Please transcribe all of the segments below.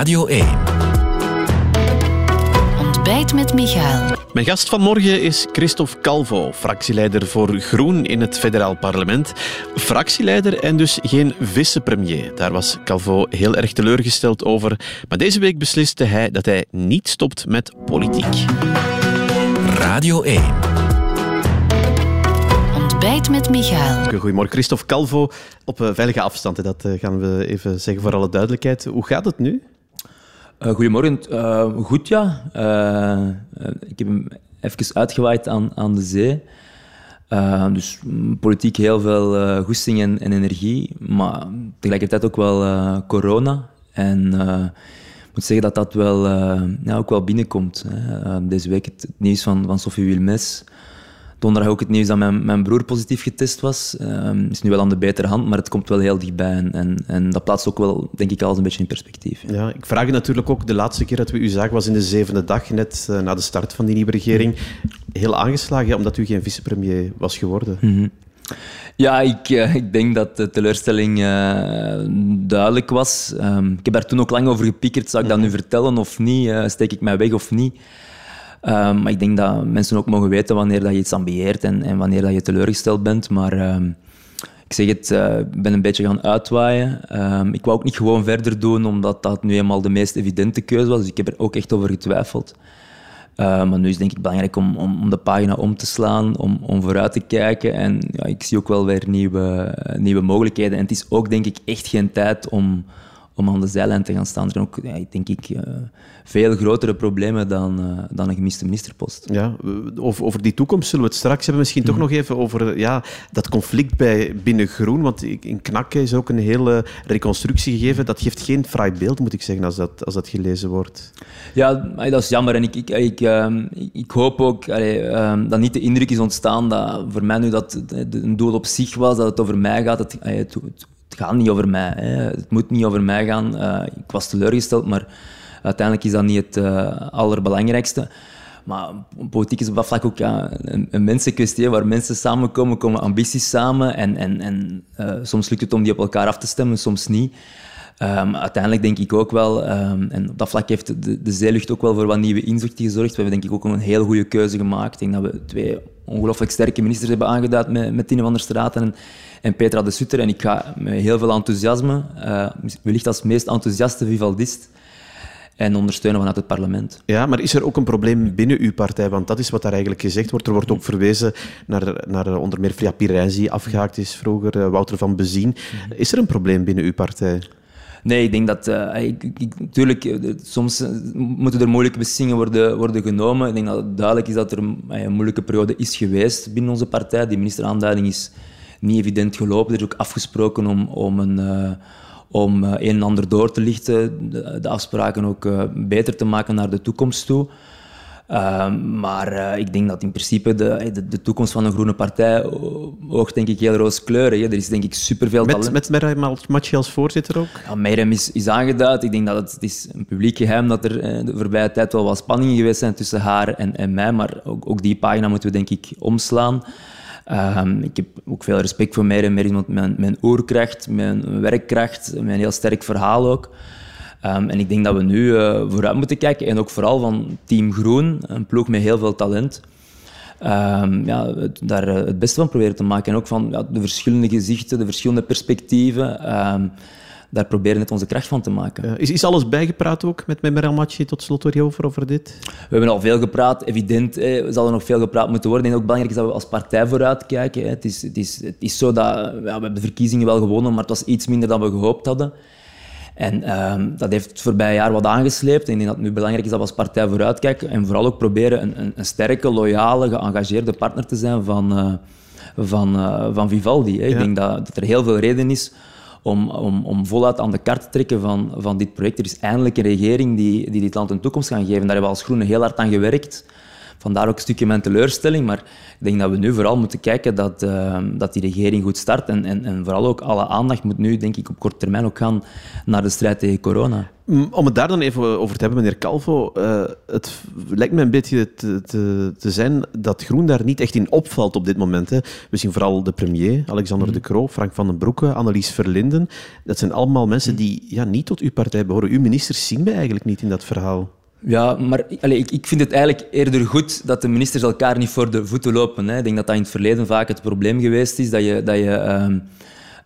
Radio 1. Ontbijt met Michael. Mijn gast van morgen is Christophe Calvo, fractieleider voor Groen in het federaal parlement. Fractieleider en dus geen vicepremier. Daar was Calvo heel erg teleurgesteld over. Maar deze week besliste hij dat hij niet stopt met politiek. Radio 1. Ontbijt met Michael. Goedemorgen, Christophe Calvo. Op eh, veilige afstand, dat eh, gaan we even zeggen voor alle duidelijkheid. Hoe gaat het nu? Uh, goedemorgen. Uh, goed, ja. Uh, ik heb hem even uitgewaaid aan, aan de zee. dus politiek heel veel goesting en, en, energie, maar tegelijkertijd ook wel corona. En ik moet zeggen dat dat wel, ook wel binnenkomt. Hè. deze week het, het, nieuws van, van Sophie Wilmes donderdag ook het nieuws dat mijn, mijn broer positief getest was. Um, is nu wel aan de betere hand, maar het komt wel heel dichtbij. En, en, en dat plaatst ook wel, denk ik, alles een beetje in perspectief. Ja. ik vraag je natuurlijk ook, de laatste keer dat we u zagen was in de zevende dag, net uh, na de start van die nieuwe regering. Heel aangeslagen, omdat u geen vicepremier was geworden. Mm -hmm. Ja, ik, uh, ik denk dat de teleurstelling uh, duidelijk was. Um, ik heb daar toen ook lang over gepiekerd. Zou ik dat nu vertellen of niet? steek ik mij weg of niet? Um, maar ik denk dat mensen ook mogen weten wanneer dat je iets ambieert en, en wanneer dat je teleurgesteld bent. Maar um, ik zeg het, uh, ik ben een beetje gaan uitwaaien. Um, ik wou ook niet gewoon verder doen, omdat dat nu eenmaal de meest evidente keuze was. Dus ik heb er ook echt over getwijfeld. Maar nu is het denk ik belangrijk om, om, om, de pagina om te slaan, om, om vooruit te kijken. En ja, ik zie ook wel weer nieuwe, nieuwe mogelijkheden. En het is ook denk ik echt geen tijd om, om aan de zijlijn te gaan staan. Er zijn ook, ja, denk ik, uh, veel grotere problemen dan, uh, dan een gemiste ministerpost. Ja, over, over, die toekomst zullen we het straks hebben. Misschien toch mhm. nog even over ja, dat conflict bij, binnen Groen. Want in Knakke is ook een hele reconstructie gegeven. Dat geeft geen fraai beeld, moet ik zeggen, als dat, als dat gelezen wordt. Ja, dat is jammer. En ik, ik, ik, uh, ik hoop ook uh, dat niet de indruk is ontstaan dat voor mij nu dat een doel op zich was, dat het over mij gaat. Het, het, het gaat niet over mij. Hè. Het moet niet over mij gaan. Uh, ik was teleurgesteld, maar uiteindelijk is dat niet het uh, allerbelangrijkste. Maar politiek is op dat vlak ook een, een mensenkwestie, waar mensen samenkomen, komen ambities samen. En, en, en uh, soms lukt het om die op elkaar af te stemmen, soms niet. Um, uiteindelijk denk ik ook wel, um, en op dat vlak heeft de, de zeelucht ook wel voor wat nieuwe inzichten gezorgd. We hebben denk ik ook een heel goede keuze gemaakt. Ik denk dat we twee ongelooflijk sterke ministers hebben aangeduid met, met Tine van der Straten en, en Petra de Sutter. En ik ga met heel veel enthousiasme, uh, wellicht als meest enthousiaste Vivaldist, en ondersteunen vanuit het parlement. Ja, maar is er ook een probleem binnen uw partij? Want dat is wat daar eigenlijk gezegd wordt. Er wordt ook verwezen naar, naar onder meer Fria Pirijns, die afgehaakt is vroeger, uh, Wouter van Bezien. Is er een probleem binnen uw partij? Nee, ik denk dat... Uh, ik, uh, soms moeten er moeilijke beslissingen worden, worden genomen. Ik denk dat het duidelijk is dat er een moeilijke periode is geweest binnen onze partij. Die ministeraanduiding is niet evident gelopen. Er is ook afgesproken om, om een... Om een en ander door te lichten, de, de afspraken ook beter te maken naar de toekomst toe. Uh, maar uh, ik denk dat in principe de, de, de, toekomst van een groene partij oogt denk ik heel rooskleurig. Er is denk ik superveel met, talent. Met Merem Matje als voorzitter ook? Ja, Merem is, is aangeduid. Ik denk dat het, het is een publiek geheim dat er eh, de voorbije tijd wel wat spanningen geweest zijn tussen haar en, en mij. Maar ook, ook, die pagina moeten we denk ik omslaan. Uh, ik heb ook veel respect voor Merem. Merem met mijn, mijn oerkracht, mijn werkkracht, mijn heel sterk verhaal ook. Um, en ik denk dat we nu uh, vooruit moeten kijken. En ook vooral van Team Groen, een ploeg met heel veel talent. Um, ja, het, daar uh, het beste van proberen te maken. En ook van ja, de verschillende gezichten, de verschillende perspectieven. Um, daar proberen we net onze kracht van te maken. Uh, is, is alles bijgepraat ook met Matje tot slot over, over dit? We hebben al veel gepraat. Evident eh, zal er nog veel gepraat moeten worden. En ook belangrijk is dat we als partij vooruit kijken. Het is, het is, het is zo dat ja, we hebben de verkiezingen wel gewonnen, maar het was iets minder dan we gehoopt hadden. En um, dat heeft het voorbije jaar wat aangesleept. En ik denk dat het nu belangrijk is dat we als partij vooruitkijken en vooral ook proberen een, een, een sterke, loyale, geëngageerde partner te zijn van, uh, van, uh, van Vivaldi. Hè. Ja. Ik denk dat, dat, er heel veel reden is om, om, om voluit aan de kaart te trekken van, van dit project. Er is eindelijk een regering die, die dit land een toekomst gaat geven. Daar hebben we als Groenen heel hard aan gewerkt. Vandaar ook een stukje mijn teleurstelling. Maar ik denk dat we nu vooral moeten kijken dat, uh, dat die regering goed start. En, en, en vooral ook alle aandacht moet nu, denk ik, op korte termijn ook gaan naar de strijd tegen corona. Om het daar dan even over te hebben, meneer Calvo. Uh, het lijkt me een beetje te, te, te, zijn dat Groen daar niet echt in opvalt op dit moment. Hè. We zien vooral de premier, Alexander mm. de Croo, Frank van den Broeke, Annelies Verlinden. Dat zijn allemaal mensen die ja, niet tot uw partij behoren. Uw ministers zien we eigenlijk niet in dat verhaal. Ja, maar ik, ik vind het eigenlijk eerder goed dat de ministers elkaar niet voor de voeten lopen. Hè. Ik denk dat dat in het verleden vaak het probleem geweest is, dat je, dat je um,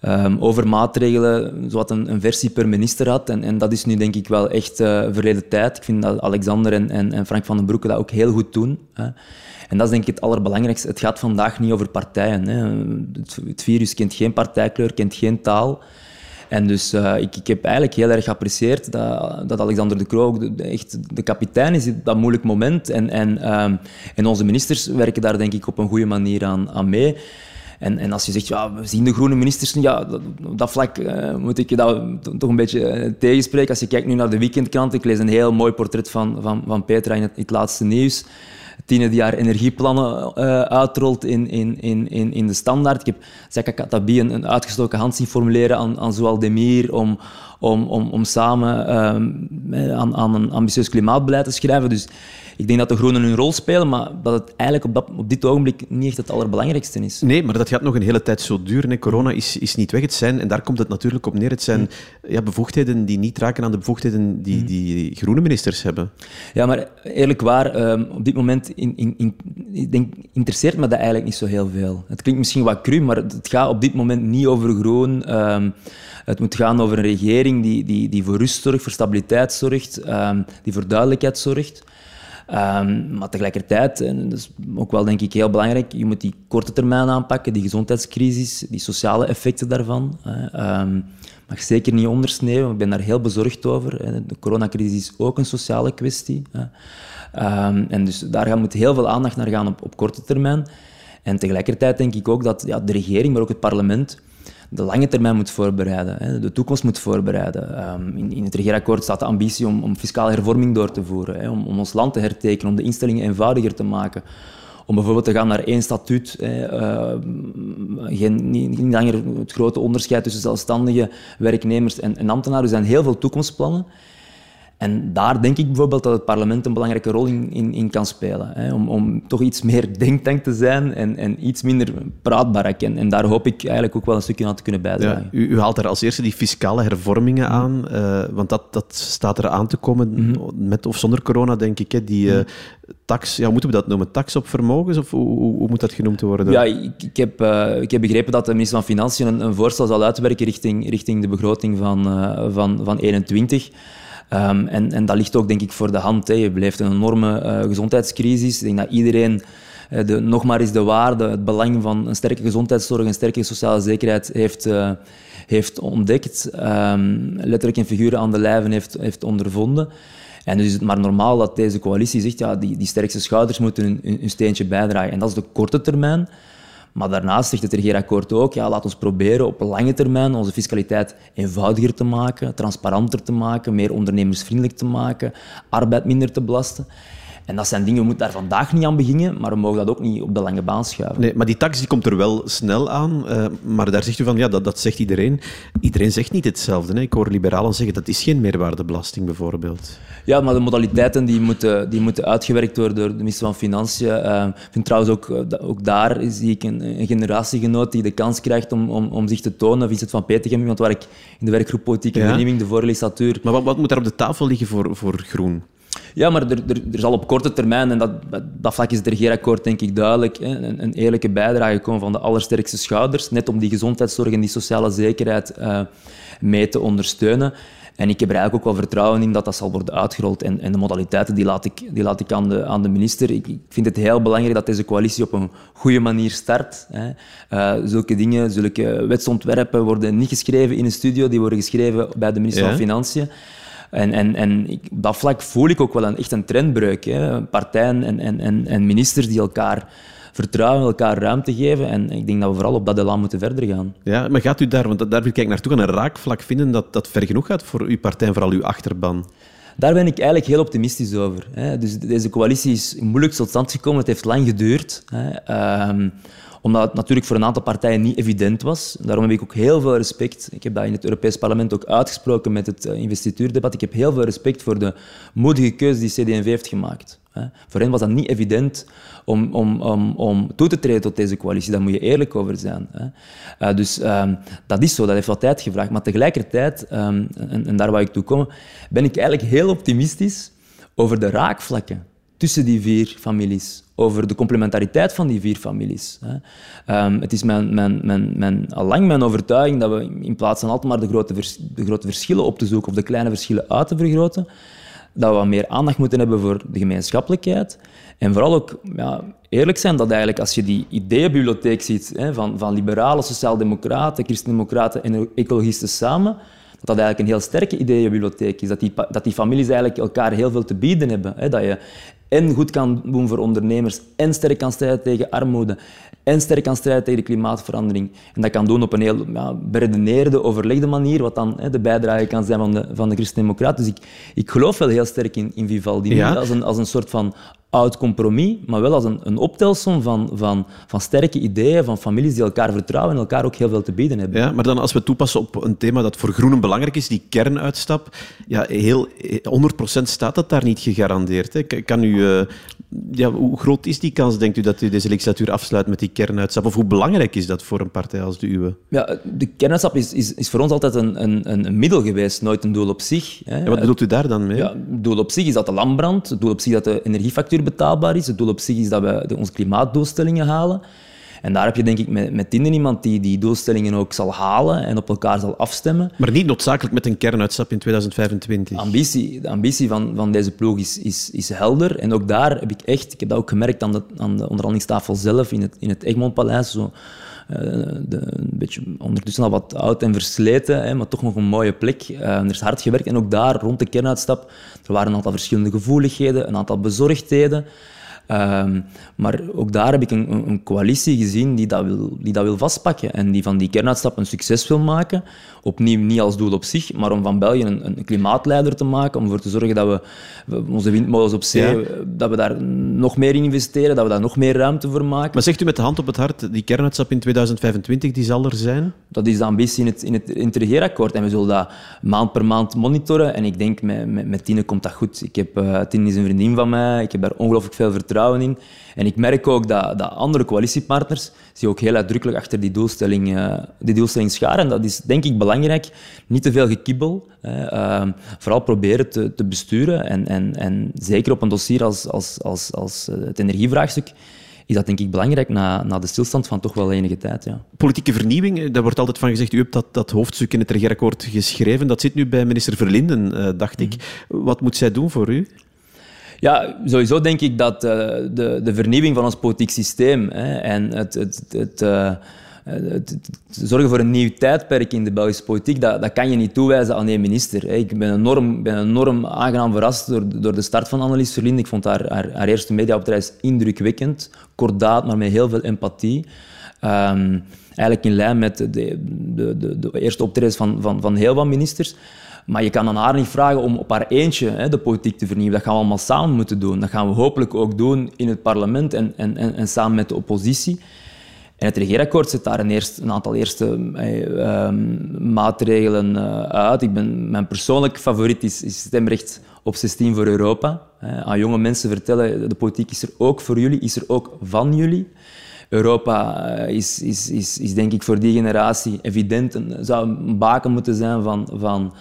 um, over maatregelen zowat een, een, versie per minister had. En, en, dat is nu denk ik wel echt uh, verleden tijd. Ik vind dat Alexander en, en, en, Frank van den Broeke dat ook heel goed doen. Hè. En dat is denk ik het allerbelangrijkste. Het gaat vandaag niet over partijen. Hè. Het, het virus kent geen partijkleur, kent geen taal. En dus uh, ik, ik heb eigenlijk heel erg geapprecieerd dat, dat Alexander de Croo de, echt de kapitein is in dat moeilijk moment. En, en, um, en onze ministers werken daar denk ik op een goede manier aan, aan mee. En, en, als je zegt, ja, we zien de groene ministers, ja, op dat vlak uh, moet ik je dat toch een beetje uh, tegenspreken. Als je kijkt nu naar de weekendkrant, ik lees een heel mooi portret van, van, van Petra in het laatste nieuws die jaar energieplannen uh, uitrolt in, in, in, in de standaard. Ik heb Zeka Katabi een, een uitgestoken hand zien formuleren aan, aan Zoal Demir om, om, om, om samen uh, aan, aan een ambitieus klimaatbeleid te schrijven. Dus ik denk dat de groenen hun rol spelen, maar dat het eigenlijk op, dat, op dit ogenblik niet echt het allerbelangrijkste is. Nee, maar dat gaat nog een hele tijd zo duren. Hè. Corona is, is niet weg. Het zijn, en daar komt het natuurlijk op neer, het zijn ja, bevoegdheden die niet raken aan de bevoegdheden die, mm. die groene ministers hebben. Ja, maar eerlijk waar, um, op dit moment in, in, in, ik denk, interesseert me dat eigenlijk niet zo heel veel. Het klinkt misschien wat cru, maar het gaat op dit moment niet over groen. Um, het moet gaan over een regering die, die, die voor rust zorgt, voor stabiliteit zorgt, um, die voor duidelijkheid zorgt. Um, maar tegelijkertijd, en dat is ook wel denk ik heel belangrijk, je moet die korte termijn aanpakken, die gezondheidscrisis, die sociale effecten daarvan. Um, mag zeker niet ondersneeuwen, ik ben daar heel bezorgd over. De coronacrisis is ook een sociale kwestie. Um, en dus daar moet heel veel aandacht naar gaan op, op korte termijn. En tegelijkertijd denk ik ook dat ja, de regering, maar ook het parlement, de lange termijn moet voorbereiden, de toekomst moet voorbereiden. Ehm, in, in het regeerakkoord staat de ambitie om, om fiscale hervorming door te voeren, om, om ons land te hertekenen, om de instellingen eenvoudiger te maken om bijvoorbeeld te gaan naar één statuut. Uh, geen, niet, langer het grote onderscheid tussen zelfstandige werknemers en, en ambtenaren. Er zijn heel veel toekomstplannen. En daar denk ik bijvoorbeeld dat het parlement een belangrijke rol in, in, in kan spelen. Hè, om, om, toch iets meer denktank te zijn en, en iets minder praatbaar. En, en daar hoop ik eigenlijk ook wel een stukje aan te kunnen bijdragen. Ja, u, u, haalt daar als eerste die fiscale hervormingen mhm. aan, uh, want dat, dat staat er aan te komen, mm -hmm. met of zonder corona, denk ik. Hè, die uh, tax, ja, moeten we dat noemen? Tax op vermogens, of hoe, hoe, hoe moet dat genoemd worden? Ja, ik, ik heb, uh, ik heb begrepen dat de minister van Financiën een, een voorstel zal uitwerken richting, richting de begroting van, van, van 21. Um, en, en, dat ligt ook, denk ik, voor de hand. Hè. Je beleeft een enorme uh, gezondheidscrisis. Ik denk dat iedereen uh, de, nog maar eens de waarde, het belang van een sterke gezondheidszorg, een sterke sociale zekerheid heeft, uh, heeft ontdekt. Um, letterlijk in figuren aan de lijven heeft, heeft ondervonden. En dus is het maar normaal dat deze coalitie zegt, ja, die, die sterkste schouders moeten hun, hun steentje bijdragen. En dat is de korte termijn. Maar daarnaast zegt het regeerakkoord ook, ja, laat ons proberen op lange termijn onze fiscaliteit eenvoudiger te maken, transparanter te maken, meer ondernemersvriendelijk te maken, arbeid minder te belasten. En dat zijn dingen, we moeten daar vandaag niet aan beginnen, maar we mogen dat ook niet op de lange baan schuiven. Nee, maar die tax die komt er wel snel aan. Uh, maar daar zegt u van, ja, dat, dat zegt iedereen. Iedereen zegt niet hetzelfde. Hè? Ik hoor liberalen zeggen, dat is geen meerwaardebelasting bijvoorbeeld. Ja, maar de modaliteiten die moeten, die moeten uitgewerkt worden door de minister van Financiën. Uh, ik vind trouwens ook, uh, ook daar zie ik een, een, generatiegenoot die de kans krijgt om, om, om zich te tonen. Vincent van Petegem, iemand waar ik in de werkgroep Politieke ja. Vernieuwing, de vorige legislatuur... Maar wat, wat moet daar op de tafel liggen voor, voor groen? Ja, maar er, er, er, zal op korte termijn, en dat, dat vlak is het regeerakkoord denk ik duidelijk, hè, een, een, eerlijke bijdrage komen van de allersterkste schouders, net om die gezondheidszorg en die sociale zekerheid uh, mee te ondersteunen. En ik heb er eigenlijk ook wel vertrouwen in dat dat zal worden uitgerold. En, en de modaliteiten die laat ik, die laat ik aan, de, aan de minister. Ik, ik vind het heel belangrijk dat deze coalitie op een goede manier start. Hè. Uh, zulke dingen, zulke wetsontwerpen worden niet geschreven in een studio, die worden geschreven bij de minister ja. van Financiën. En, en, en ik, op dat vlak voel ik ook wel een, echt een trendbreuk. Hè. Partijen en, en, en, en ministers die elkaar vertrouwen, elkaar ruimte geven. En ik denk dat we vooral op dat elan moeten verder gaan. Ja, maar gaat u daar, want daar wil ik naartoe een raakvlak vinden dat dat ver genoeg gaat voor uw partij en vooral uw achterban? Daar ben ik eigenlijk heel optimistisch over. Hè. Dus deze coalitie is moeilijk tot stand gekomen. Het heeft lang geduurd. Hè. Ehm, omdat het natuurlijk voor een aantal partijen niet evident was. Daarom heb ik ook heel veel respect. Ik heb dat in het Europees Parlement ook uitgesproken met het eh, investituurdebat. Ik heb heel veel respect voor de moedige keuze die CD&V heeft gemaakt. Voor hen was dat niet evident om, om, om, om toe te treden tot deze coalitie. Daar moet je eerlijk over zijn. Uh, dus um, dat is zo, dat heeft wat tijd gevraagd. Maar tegelijkertijd, um, en, en, daar waar ik toe kom, ben ik eigenlijk heel optimistisch over de raakvlakken tussen die vier families. Over de complementariteit van die vier families. Um, het is mijn, mijn, mijn, mijn, al lang mijn overtuiging dat we in plaats van altijd maar de grote, de grote verschillen op te zoeken of de kleine verschillen uit te vergroten, dat we meer aandacht moeten hebben voor de gemeenschappelijkheid. En vooral ook ja, eerlijk zijn dat eigenlijk als je die ideeënbibliotheek ziet hè, van, van liberalen, sociaaldemocraten, christendemocraten en ecologisten samen, dat dat eigenlijk een heel sterke ideeënbibliotheek is. Dat die, dat die families eigenlijk elkaar heel veel te bieden hebben. Hè. Dat je en goed kan doen voor ondernemers, en sterk kan strijden tegen armoede, en sterk kan strijden tegen de klimaatverandering. En dat kan doen op een heel ja, beredeneerde, overlegde manier, wat dan hè, de bijdrage kan zijn van de, van de Christen-Democraten. Dus ik, ik geloof wel heel sterk in, in Vivaldi. Ja. Als, een, als een soort van oud compromis, maar wel als een, een optelsom van, van, van sterke ideeën, van families die elkaar vertrouwen en elkaar ook heel veel te bieden hebben. Ja, maar dan als we toepassen op een thema dat voor groenen belangrijk is, die kernuitstap, ja, heel, 100% staat dat daar niet gegarandeerd. Hè. Kan u, uh, ja, hoe groot is die kans, denkt u, dat u deze legislatuur afsluit met die kernuitstap? Of hoe belangrijk is dat voor een partij als de uwe? Ja, de kernuitstap is, is, is voor ons altijd een, een, een middel geweest, nooit een doel op zich. Hè. En wat bedoelt u daar dan mee? Ja, het doel op zich is dat de landbrand, het doel op zich dat de energiefactuur betaalbaar is. Het doel op zich is dat we onze klimaatdoelstellingen halen. En daar heb je denk ik met, met Tinder iemand die die doelstellingen ook zal halen en op elkaar zal afstemmen. Maar niet noodzakelijk met een kernuitstap in 2025. Ambitie, de ambitie van, van deze ploeg is, is, is helder. En ook daar heb ik echt, ik heb dat ook gemerkt aan de, aan de onderhandelingstafel zelf in het, in het Egmondpaleis, zo, uh, de, een beetje ondertussen al wat oud en versleten, hè, maar toch nog een mooie plek. Uh, er is hard gewerkt en ook daar, rond de kernuitstap, er waren een aantal verschillende gevoeligheden, een aantal bezorgdheden. Um, maar ook daar heb ik een, een, coalitie gezien die dat, wil, die dat wil vastpakken en die van die kernuitstap een succes wil maken. Opnieuw niet als doel op zich, maar om van België een, een klimaatleider te maken, om ervoor te zorgen dat we, onze windmolens op zee, dat we daar nog meer in investeren, dat we daar nog meer ruimte voor maken. Maar zegt u met de hand op het hart, die kernuitstap in 2025, die zal er zijn? Dat is de ambitie in het, in het, in het regeerakkoord en we zullen dat maand per maand monitoren en ik denk met, met, met Tine komt dat goed. Ik heb, uh, Tine is een vriendin van mij, ik heb daar ongelooflijk veel vertrouwen in. En ik merk ook dat, dat andere coalitiepartners zich ook heel uitdrukkelijk achter die doelstelling, uh, die doelstelling scharen. Dat is denk ik belangrijk. Niet te veel gekibbel. Hè. Uh, vooral proberen te, te besturen. En, en, en zeker op een dossier als, als, als, als eh, het energievraagstuk is dat denk ik belangrijk na, na de stilstand van toch wel enige tijd. Ja. Politieke vernieuwing, eh, daar wordt altijd van gezegd, u hebt dat, dat hoofdstuk in het regeerakkoord geschreven. Dat zit nu bij minister Verlinden, dacht ik. Mhm. Wat moet zij doen voor u? Ja, sowieso denk ik dat uh, de, de vernieuwing van ons politiek systeem hè, en het, het, het, uh, het, zorgen voor een nieuw tijdperk in de Belgische politiek, dat, dat kan je niet toewijzen aan één minister. Ik ben enorm, ben enorm aangenaam verrast door, door de start van Annelies Verlinde. Ik vond haar, haar, eerste mediaoptreden indrukwekkend, kordaat, maar met heel veel empathie. Um, eigenlijk in lijn met de, de, de, de eerste optredens van, van, van heel wat ministers. Maar je kan aan haar niet vragen om op haar eentje hè, de politiek te vernieuwen. Dat gaan we allemaal samen moeten doen. Dat gaan we hopelijk ook doen in het parlement en, en, en, en samen met de oppositie. En het regeerakkoord zet daar een, eerst, een aantal eerste eh, ehm, maatregelen uh, uit. Ik ben, mijn persoonlijk favoriet is, stemrecht op 16 voor Europa. Uh, aan jonge mensen vertellen, de politiek is er ook voor jullie, is er ook van jullie. Europa eh, is, is, is, is denk ik voor die generatie evident, zou een baken moeten zijn van, van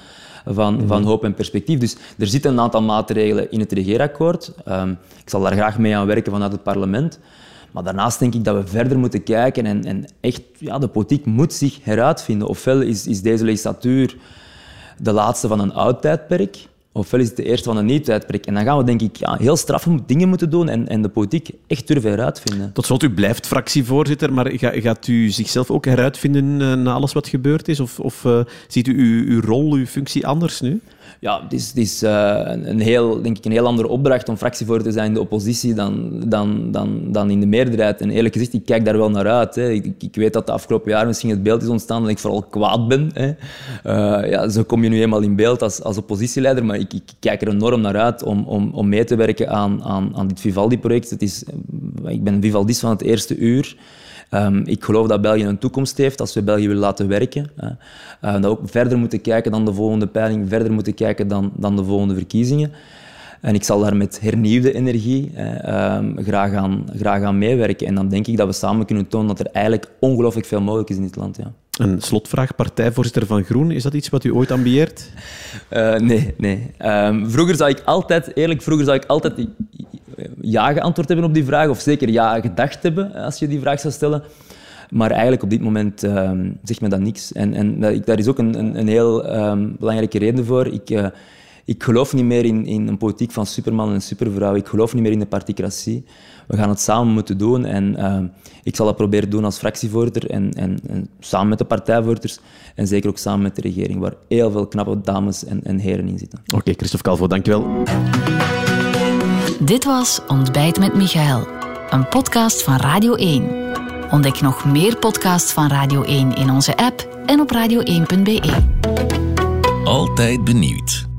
van, van mhm. hoop en perspectief. Dus er zitten een aantal maatregelen in het regeerakkoord. Um, ik zal daar graag mee aan werken vanuit het parlement. Maar daarnaast denk ik dat we verder moeten kijken en, en echt, ja, de politiek moet zich heruitvinden. Ofwel is, is deze legislatuur de laatste van een oud tijdperk, ofwel is het de eerste van een nieuw tijdperk. En dan gaan we denk ik ja, heel straffe dingen moeten doen en, en de politiek echt durven heruitvinden. Tot slot, u blijft fractievoorzitter, maar gaat u zichzelf ook heruitvinden uh, na alles wat gebeurd is? Of, of uh, ziet u uw, rol, uw functie anders nu? Ja, het is, is eh, een, heel, denk ik, een heel andere opdracht om fractievoorzitter te zijn in de oppositie dan, dan, dan, dan in de meerderheid. En eerlijk gezegd, ik kijk daar wel naar uit. Hè. Ik, ik, weet dat de afgelopen jaren misschien het beeld is ontstaan dat ik vooral kwaad ben. Hè. Uh, ja, zo kom je nu eenmaal in beeld als, als oppositieleider, maar ik, ik kijk er enorm naar uit om, om, om mee te werken aan, aan, aan dit Vivaldi-project. Ik ben Vivaldist van het eerste uur. Um, ik geloof dat België een toekomst heeft als we België willen laten werken. Uh, dat we ook verder moeten kijken dan de volgende peiling, verder moeten kijken dan, dan de volgende verkiezingen. En ik zal daar met hernieuwde energie um, graag, aan, graag aan meewerken. En dan denk ik dat we samen kunnen tonen dat er eigenlijk ongelooflijk veel mogelijk is in dit land. Ja. Een slotvraag, partijvoorzitter van Groen, is dat iets wat u ooit ambieert? Uh, nee, nee. Um, vroeger zou ik altijd, eerlijk, vroeger zou ik altijd ja geantwoord hebben op die vraag, of zeker ja gedacht hebben als je die vraag zou stellen. Maar eigenlijk op dit moment uh, zegt me dat niks. En, en daar is ook een, een, een heel um, belangrijke reden voor. Ik, ik geloof niet meer in, in een politiek van superman en supervrouw. Ik geloof niet meer in de particratie. We gaan het samen moeten doen. En uh, ik zal dat proberen doen als fractievoorzitter en, en, en, samen met de partijvoorzitters. En zeker ook samen met de regering, waar heel veel knappe dames en, en heren in zitten. Oké, okay, Christophe Calvo, dankjewel. Dit was Ontbijt met Michael, een podcast van Radio 1. Ontdek nog meer podcasts van Radio 1 in onze app en op radio1.be. Altijd benieuwd.